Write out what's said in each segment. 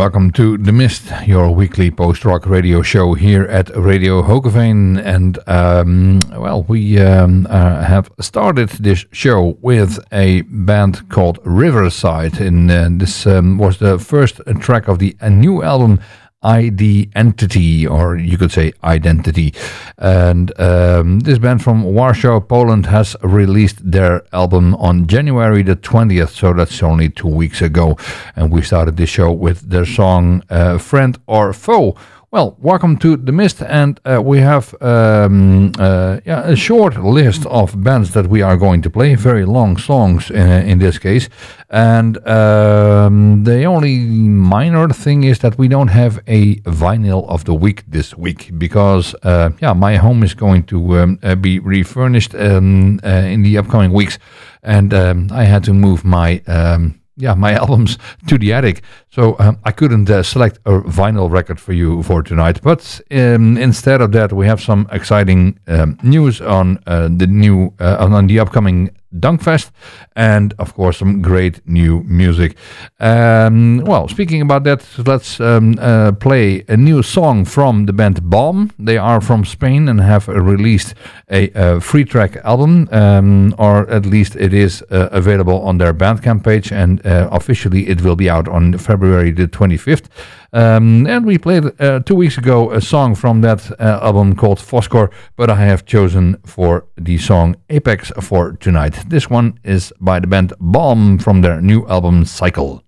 Welcome to The Mist, your weekly post-rock radio show here at Radio Hogeveen. And, um, well, we um, uh, have started this show with a band called Riverside. And uh, this um, was the first track of the new album ID Entity, or you could say Identity. And um, this band from Warsaw, Poland, has released their album on January the 20th, so that's only two weeks ago. And we started the show with their song uh, Friend or Foe well, welcome to The Mist, and uh, we have um, uh, yeah, a short list of bands that we are going to play, very long songs uh, in this case. And um, the only minor thing is that we don't have a vinyl of the week this week because uh, yeah, my home is going to um, uh, be refurnished um, uh, in the upcoming weeks, and um, I had to move my um, yeah, my albums to the attic. So um, I couldn't uh, select a vinyl record for you for tonight. But um, instead of that, we have some exciting um, news on uh, the new uh, on the upcoming Dunkfest, and of course some great new music. Um, well, speaking about that, let's um, uh, play a new song from the band Bomb. They are from Spain and have released a, a free track album, um, or at least it is uh, available on their Bandcamp page, and uh, officially it will be out on February the 25th. Um, and we played uh, two weeks ago a song from that uh, album called Foscor, but I have chosen for the song Apex for tonight. This one is by the band Bomb from their new album Cycle.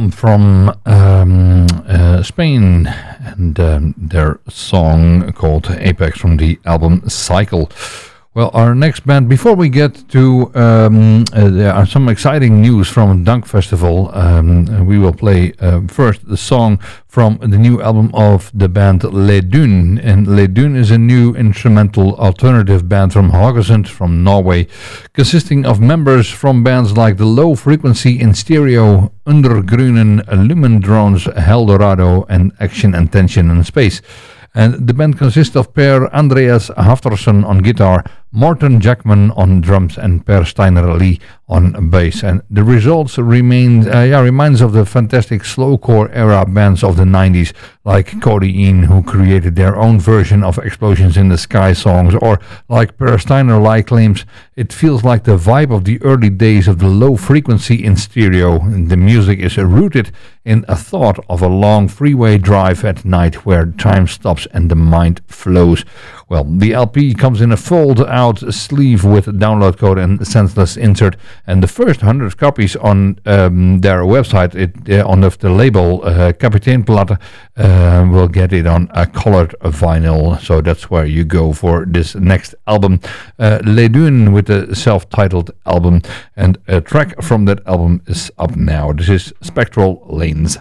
Bomb from um, uh, Spain and um, their song called Apex from the album Cycle. Well, our next band, before we get to, um, uh, there are some exciting news from Dunk Festival. Um, we will play uh, first the song from the new album of the band Les Dunes. And Les Dunes is a new instrumental alternative band from Haugesund, from Norway, consisting of members from bands like the Low Frequency in Stereo, Undergrunen, Lumen Drones, Heldorado, and Action and Tension in Space. And the band consists of Per Andreas Haftorson on guitar, Morten Jackman on drums and Per Steinar Lie on bass. And the results remain, uh, yeah, reminds of the fantastic slowcore era bands of the 90s, like Codeine, who created their own version of Explosions in the Sky songs, or like Per Steinar Lie claims, it feels like the vibe of the early days of the low frequency in stereo. The music is rooted in a thought of a long freeway drive at night where time stops and the mind flows. Well, the LP comes in a fold out sleeve with download code and senseless insert. And the first 100 copies on um, their website, it, uh, on the, the label uh, Kapiteinplatte, uh, will get it on a colored vinyl. So that's where you go for this next album. Uh, Les Dunes with the self titled album. And a track from that album is up now. This is Spectral Lanes.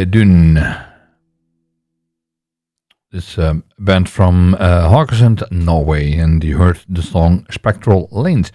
Les Dunes. This um, band from uh, Norway, and you heard the song Spectral Lanes.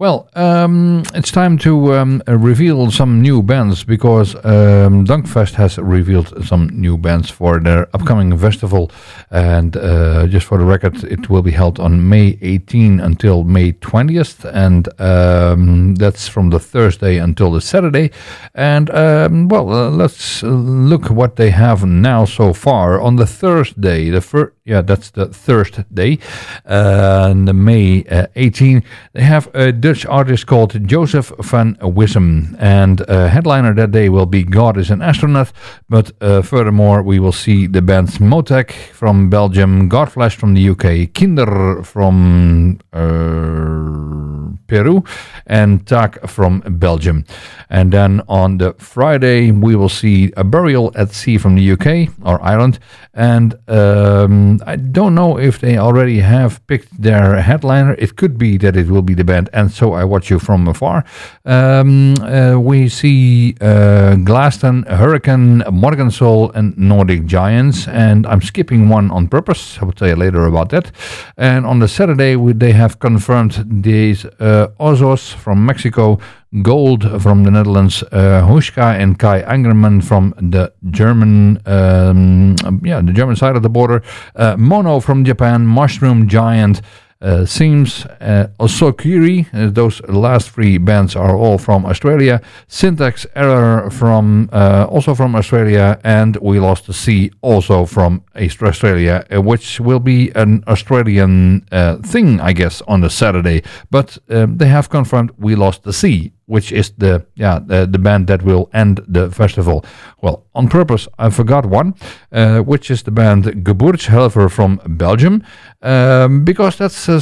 Well, um, it's time to um, reveal some new bands because um, Dunkfest has revealed some new bands for their upcoming festival. And uh, just for the record, it will be held on May 18 until May 20th, and um, that's from the Thursday until the Saturday. And um, well, uh, let's look what they have now so far. On the Thursday, the first yeah, that's the Thursday, uh, May uh, 18. They have a Dutch artist called Joseph van Wissem, and uh, headliner that day will be God is an Astronaut. But uh, furthermore, we will see the bands Motek from Belgium, Godflesh from the UK, Kinder from uh, Peru, and Tak from Belgium. And then on the Friday, we will see a burial at sea from the UK or Ireland, and um, I don't know if they already have picked their headliner. It could be that it will be the band, and so I watch you from afar. Um, uh, we see uh, Glaston, Hurricane, Morgan Soul, and Nordic Giants, and I'm skipping one on purpose. I will tell you later about that. And on the Saturday, they have confirmed these uh, Ozos from Mexico. Gold from the Netherlands, uh, Hushka and Kai Angerman from the German, um, yeah, the German side of the border, uh, Mono from Japan, Mushroom Giant, uh, Seams, uh, Osokiri, uh, those last three bands are all from Australia. Syntax Error from uh, also from Australia, and We Lost the Sea also from Australia, uh, which will be an Australian uh, thing, I guess, on the Saturday. But um, they have confirmed We Lost the Sea which is the yeah the, the band that will end the festival. Well, on purpose, I forgot one, uh, which is the band Geburtshelfer from Belgium, um, because that's a,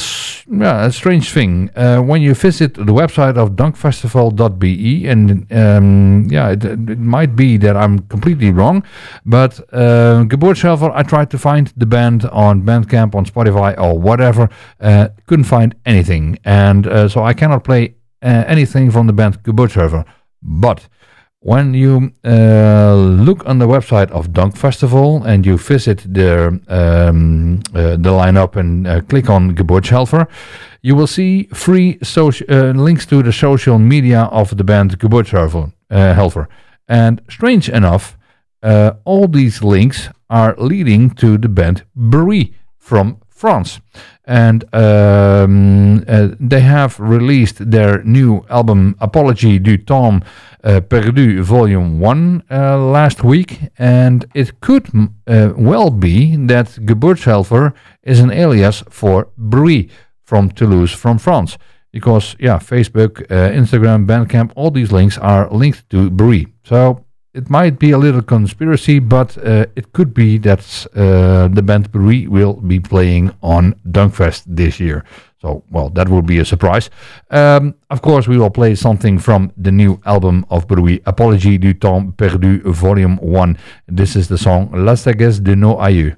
yeah, a strange thing. Uh, when you visit the website of dunkfestival.be, and um, yeah, it, it, might be that I'm completely wrong, but uh, Geburtshelfer, I tried to find the band on Bandcamp, on Spotify, or whatever, uh, couldn't find anything, and uh, so I cannot play anything from the band Geburtshelfer. But when you uh, look on the website of Dunk Festival and you visit their um, uh, the lineup and uh, click on Geburtshelfer, you will see free uh, links to the social media of the band Geburtshelfer. Helfer. And strange enough, all these links are leading to the band Bruit from France and um, uh, they have released their new album Apologie du Temps uh, Perdu Volume 1 uh, last week, and it could uh, well be that Geburtshelfer is an alias for Bruit from Toulouse, from France. Because, yeah, Facebook, uh, Instagram, Bandcamp, all these links are linked to Bruit. So it might be a little conspiracy, but uh, it could be that uh, the band Bruit will be playing on Dunkfest this year. So, well, that would be a surprise. Um, of course, we will play something from the new album of Bruit, Apologie du Temps Perdu, Volume 1. This is the song La Sagesse de nos aïeux.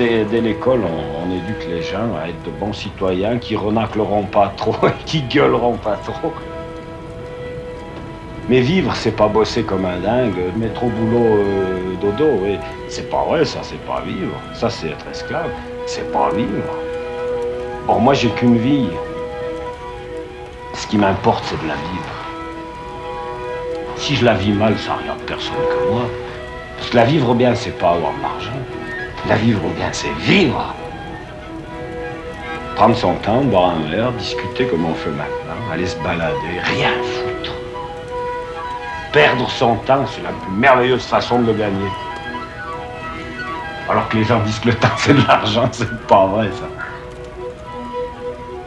Dès, l'école, on, éduque les gens à être de bons citoyens qui renacleront pas trop et qui gueuleront pas trop. Mais vivre, c'est pas bosser comme un dingue, mettre au boulot euh, dodo. C'est pas vrai, ça, c'est pas vivre. Ça, c'est être esclave. C'est pas vivre. Or, moi, j'ai qu'une vie. Ce qui m'importe, c'est de la vivre. Si je la vis mal, ça regarde personne que moi. Parce que la vivre bien, c'est pas avoir de l'argent. La vivre bien, c'est vivre. Prendre son temps, boire un verre, discuter comme on fait maintenant, aller se balader, rien foutre. Perdre son temps, c'est la plus merveilleuse façon de le gagner. Alors que les gens disent que le temps c'est de l'argent, c'est pas vrai ça.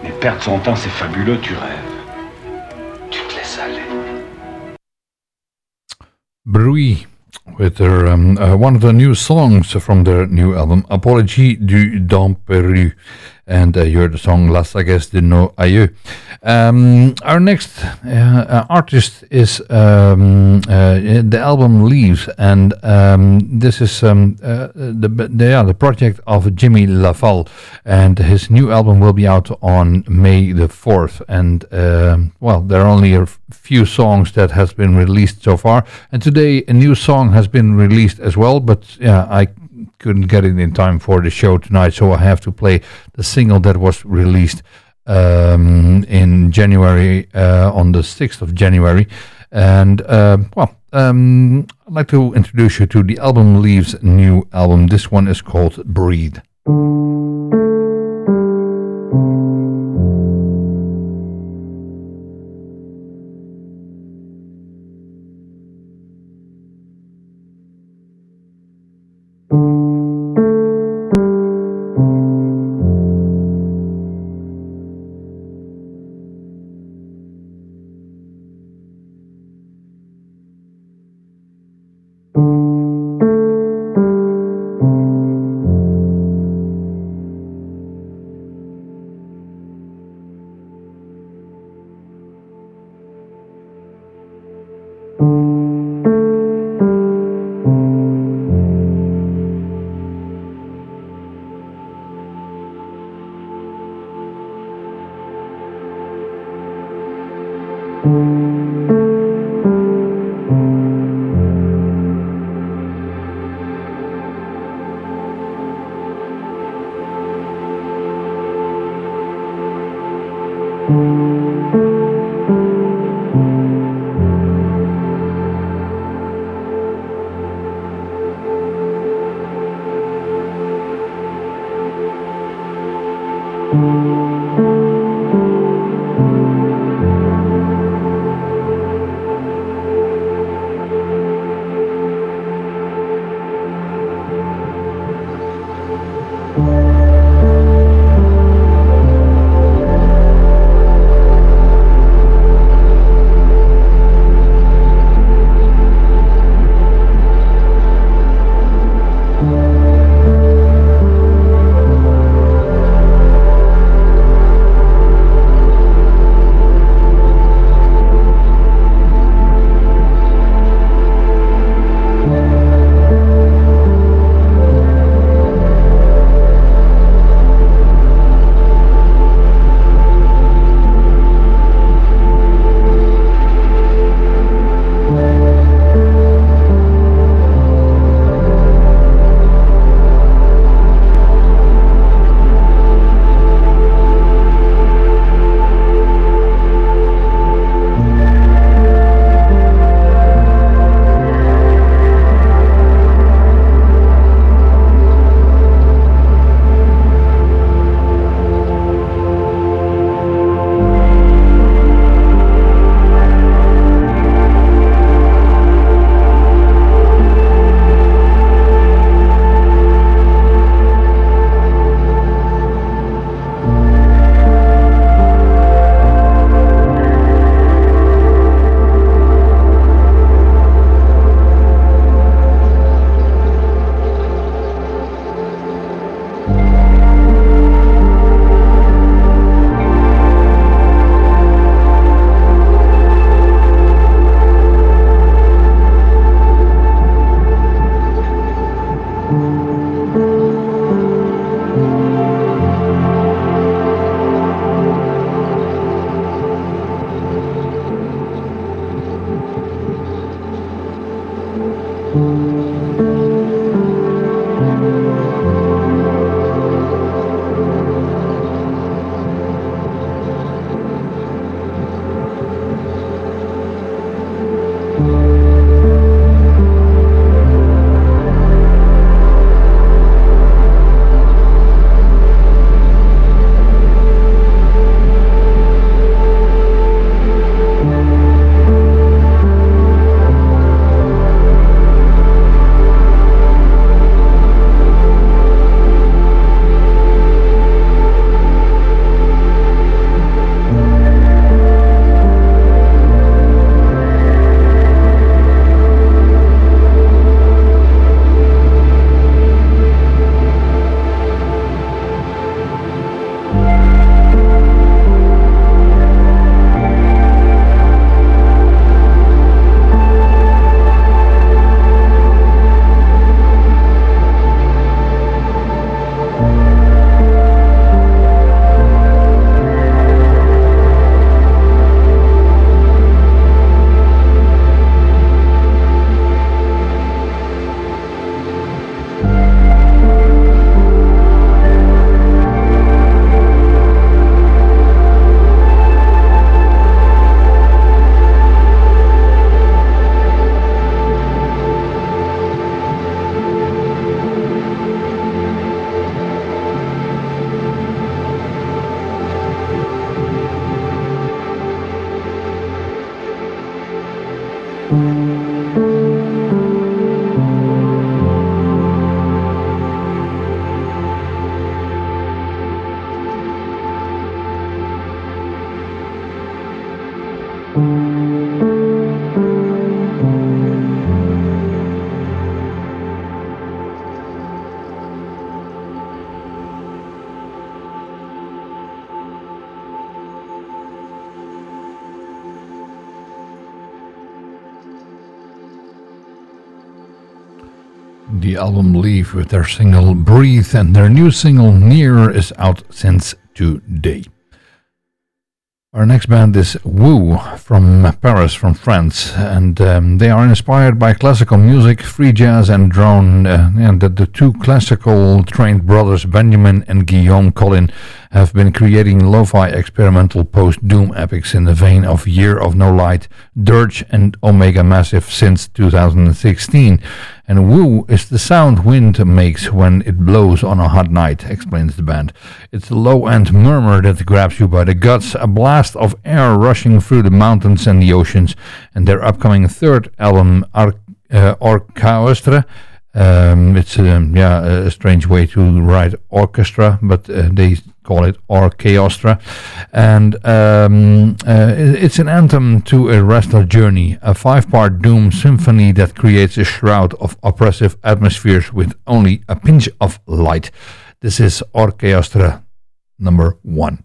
Mais perdre son temps, c'est fabuleux, tu rêves. Tu te laisses aller. Bruit with their, um, uh, one of the new songs from their new album, Apologie du temps perdu. And uh, you heard the song La Sagesse de Nos Aïeux. Um, our next uh, uh, artist is um, uh, the Album Leaf's, and um, this is um, the, the, yeah, the project of Jimmy LaValle, and his new album will be out on May the 4th. And um, well, there are only a few songs that has been released so far, and today a new song has been released as well. But yeah, I couldn't get it in time for the show tonight, so I have to play the single that was released um, in January, uh, on the 6th of January. And, uh, well, um, I'd like to introduce you to the Album Leaf's new album. This one is called Breathe. Album Leave with their single Breathe, and their new single Near is out since today. Our next band is Woo from Paris, from France, and um, they are inspired by classical music, free jazz, and drone. Uh, and the, the, two classical trained brothers, Benjamin and Guillaume Collin, have been creating lo-fi experimental post-doom epics in the vein of Year of No Light, Dirge, and Omega Massif since 2016. And woo is the sound wind makes when it blows on a hot night, explains the band. It's a low-end murmur that grabs you by the guts, a blast of air rushing through the mountains and the oceans, and their upcoming third album, Ar- uh, Orchaestra, um, it's um, yeah a strange way to write orchestra, but uh, they call it Orchestra, and um, uh, it's an anthem to a restless journey, a five-part doom symphony that creates a shroud of oppressive atmospheres with only a pinch of light. This is Orchestra number one.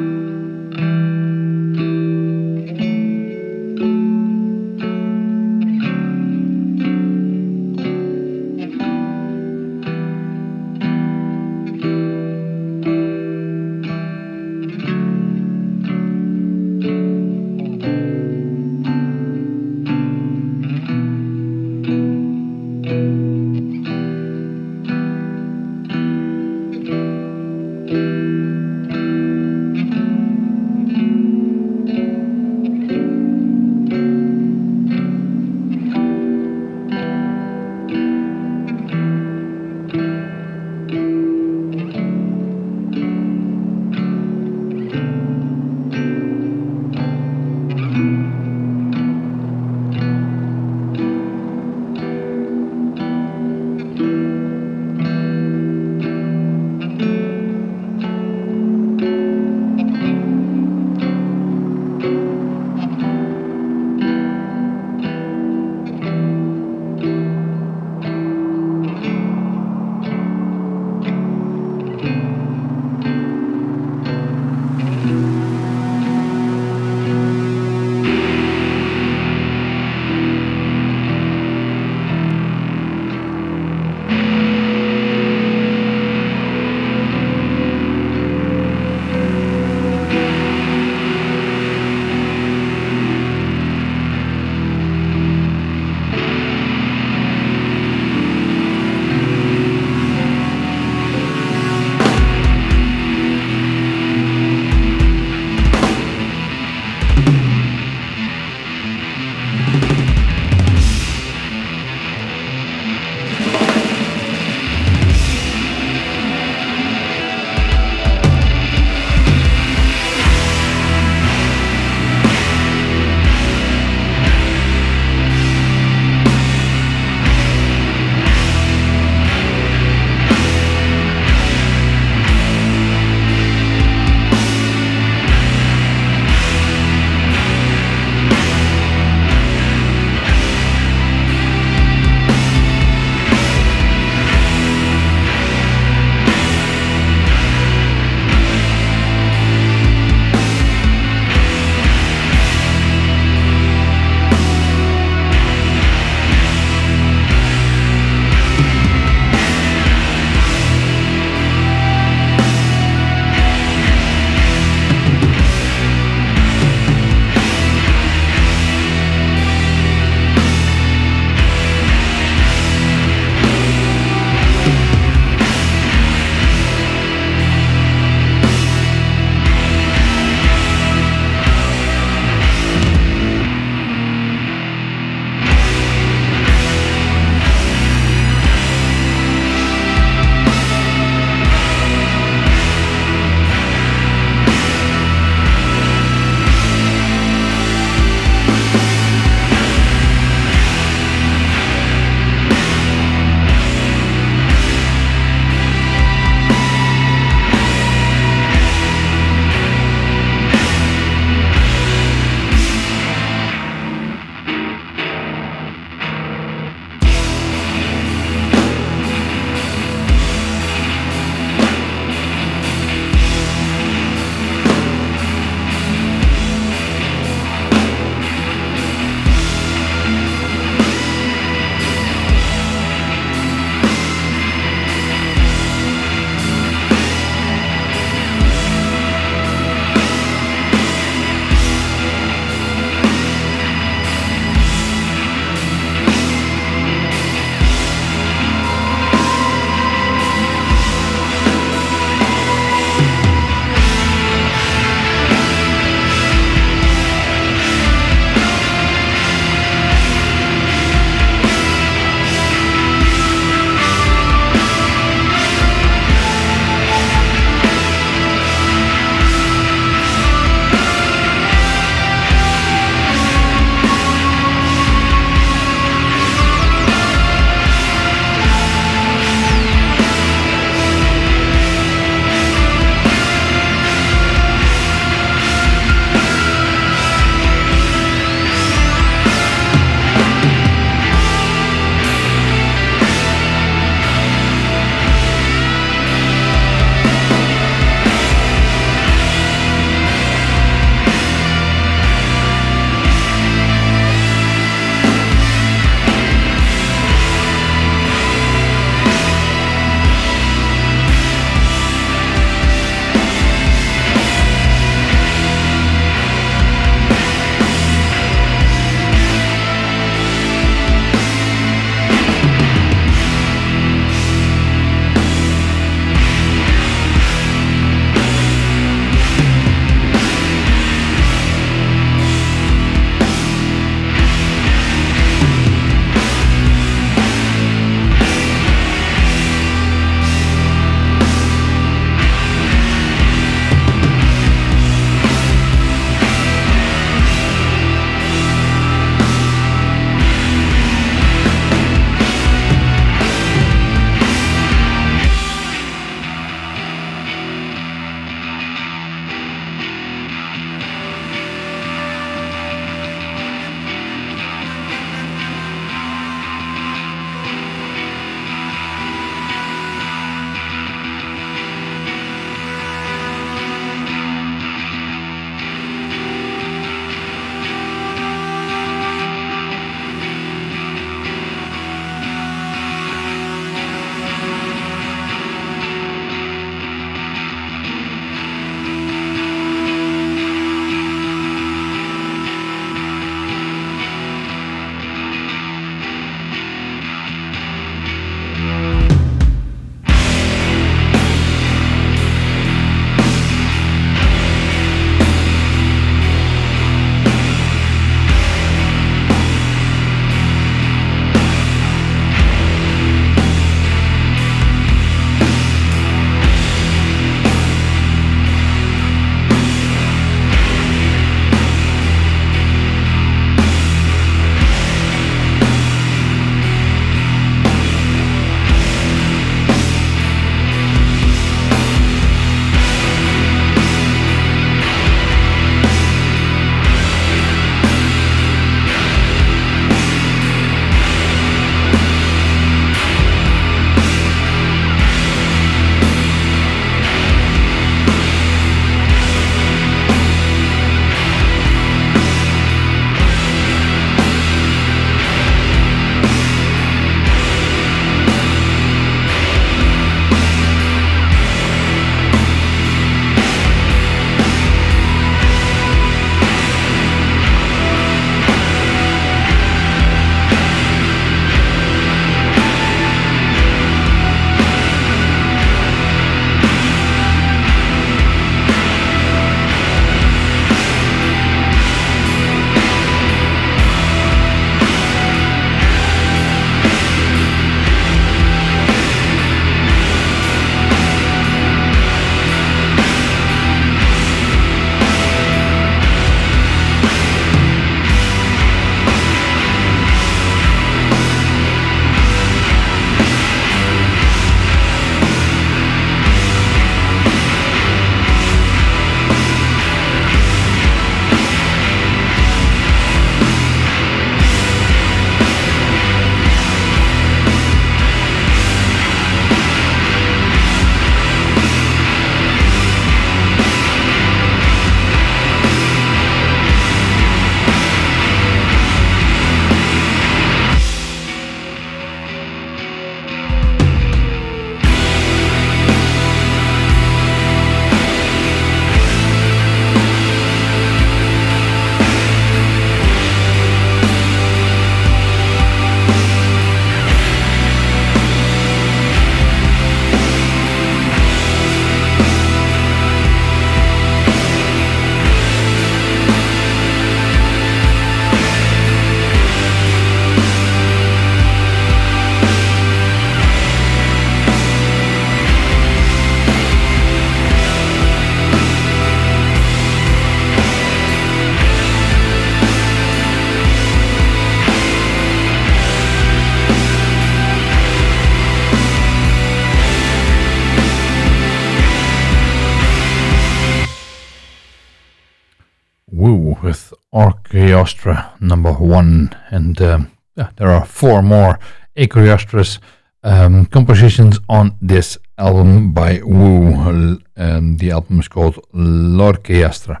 With number one. And um, yeah, there are four more Orchestras um, compositions on this album by Wu. And the album is called L'Orchestra.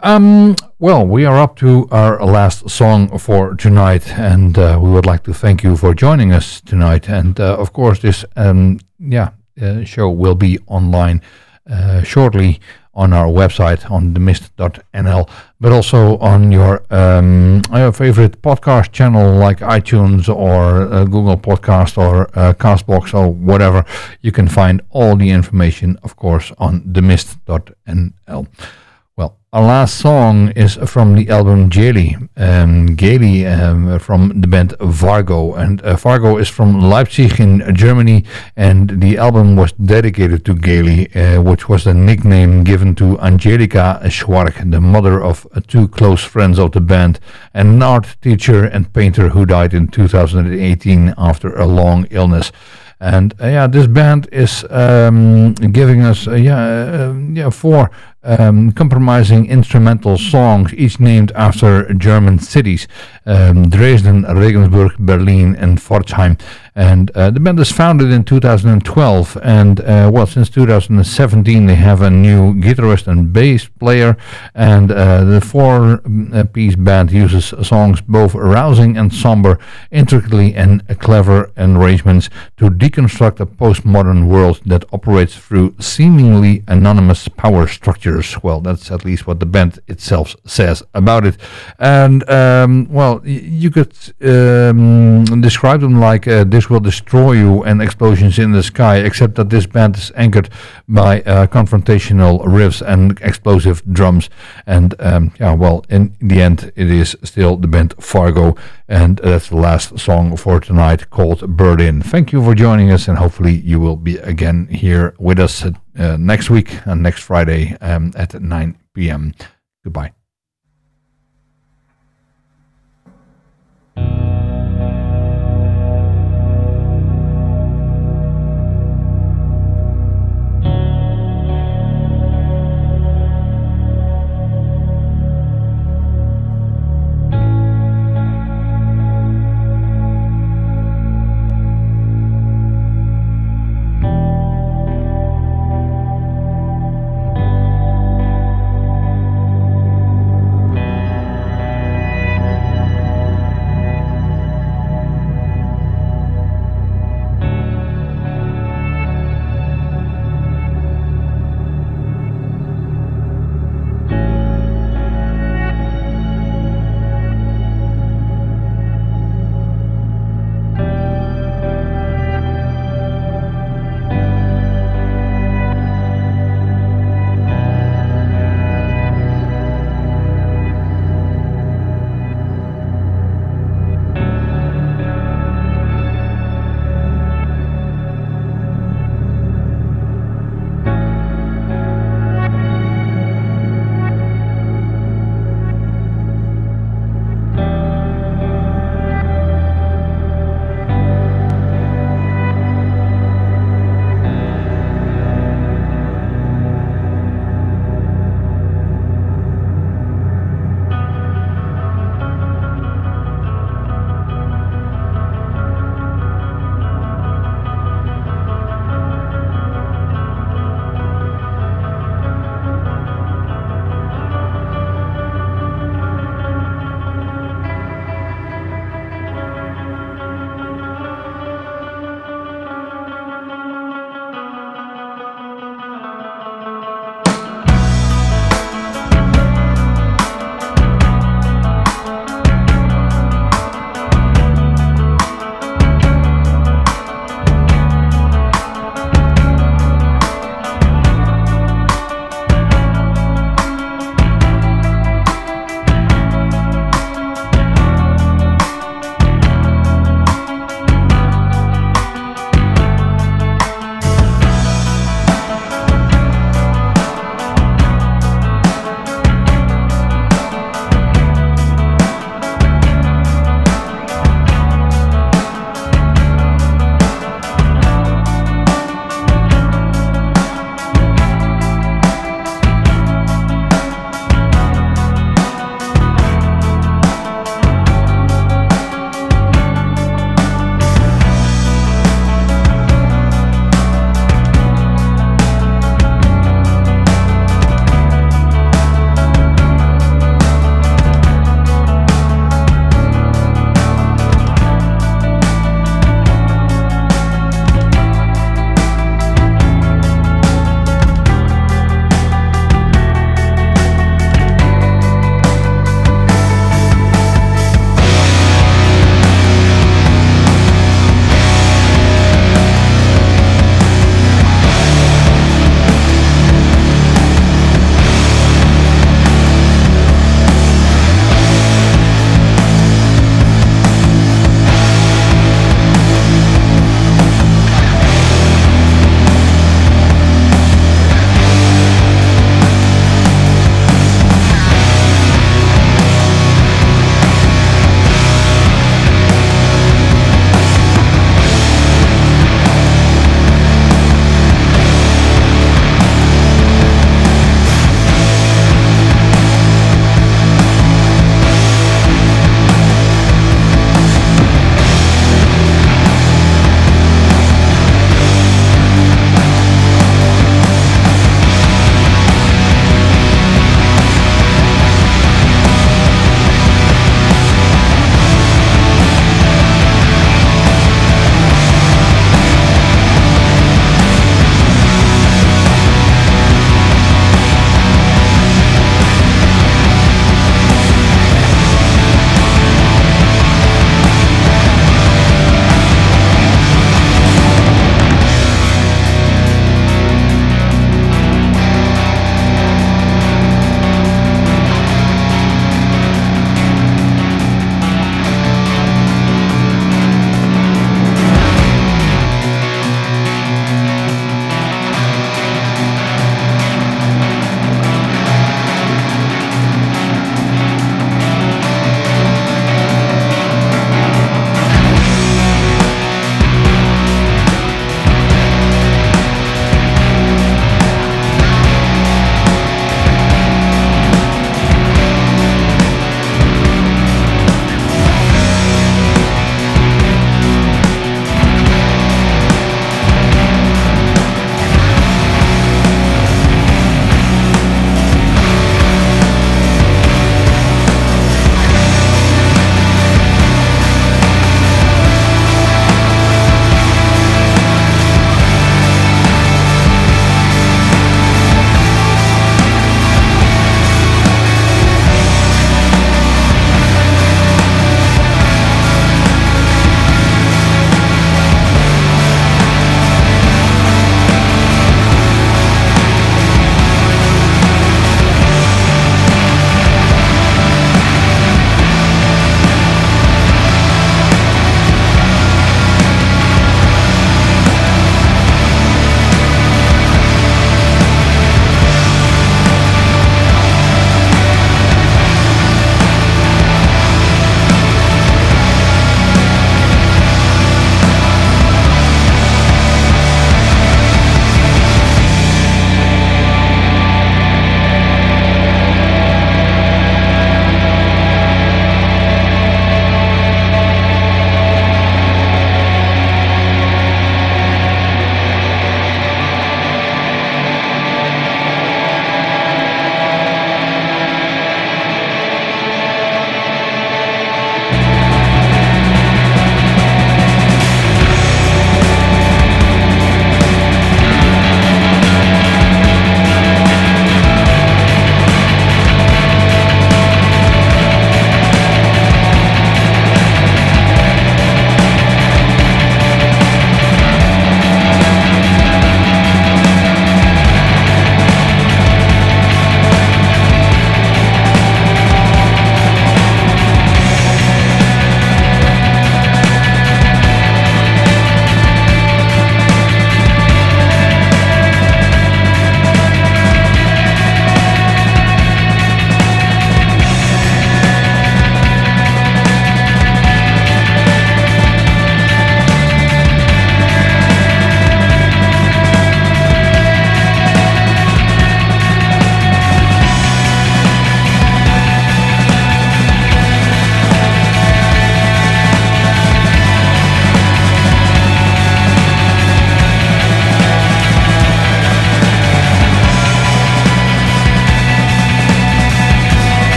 Um, well, we are up to our last song for tonight, and uh, we would like to thank you for joining us tonight. And uh, of course, this um, yeah uh, show will be online uh, shortly on our website on themist.nl, but also on your, um, your favorite podcast channel like iTunes or uh, Google Podcast or uh, Castbox or whatever. You can find all the information, of course, on themist.nl. Our last song is from the album Gaily. Um, Gaily um, from the band Vargo. And uh, Vargo is from Leipzig in Germany. And the album was dedicated to Gaily, uh, which was the nickname given to Angelika Schwark, the mother of two close friends of the band, and an art teacher and painter who died in 2018 after a long illness. And uh, yeah, this band is um, giving us uh, yeah uh, yeah four um, compromising instrumental songs, each named after German cities um, Dresden, Regensburg, Berlin, and Pforzheim. And uh, the band is founded in 2012, and uh, well, since 2017 they have a new guitarist and bass player, and uh, the four-piece uh, band uses songs both arousing and somber, intricately and clever arrangements to deconstruct a postmodern world that operates through seemingly anonymous power structures. Well, that's at least what the band itself says about it. And um, well, you could um, describe them like uh, this will destroy you and explosions in the sky, except that this band is anchored by uh, confrontational riffs and explosive drums. And um, yeah, well, in the end, it is still the band Fargo, and that's the last song for tonight called Berlin. Thank you for joining us, and hopefully you will be again here with us uh, next week and next Friday um, at 9 p.m. Goodbye.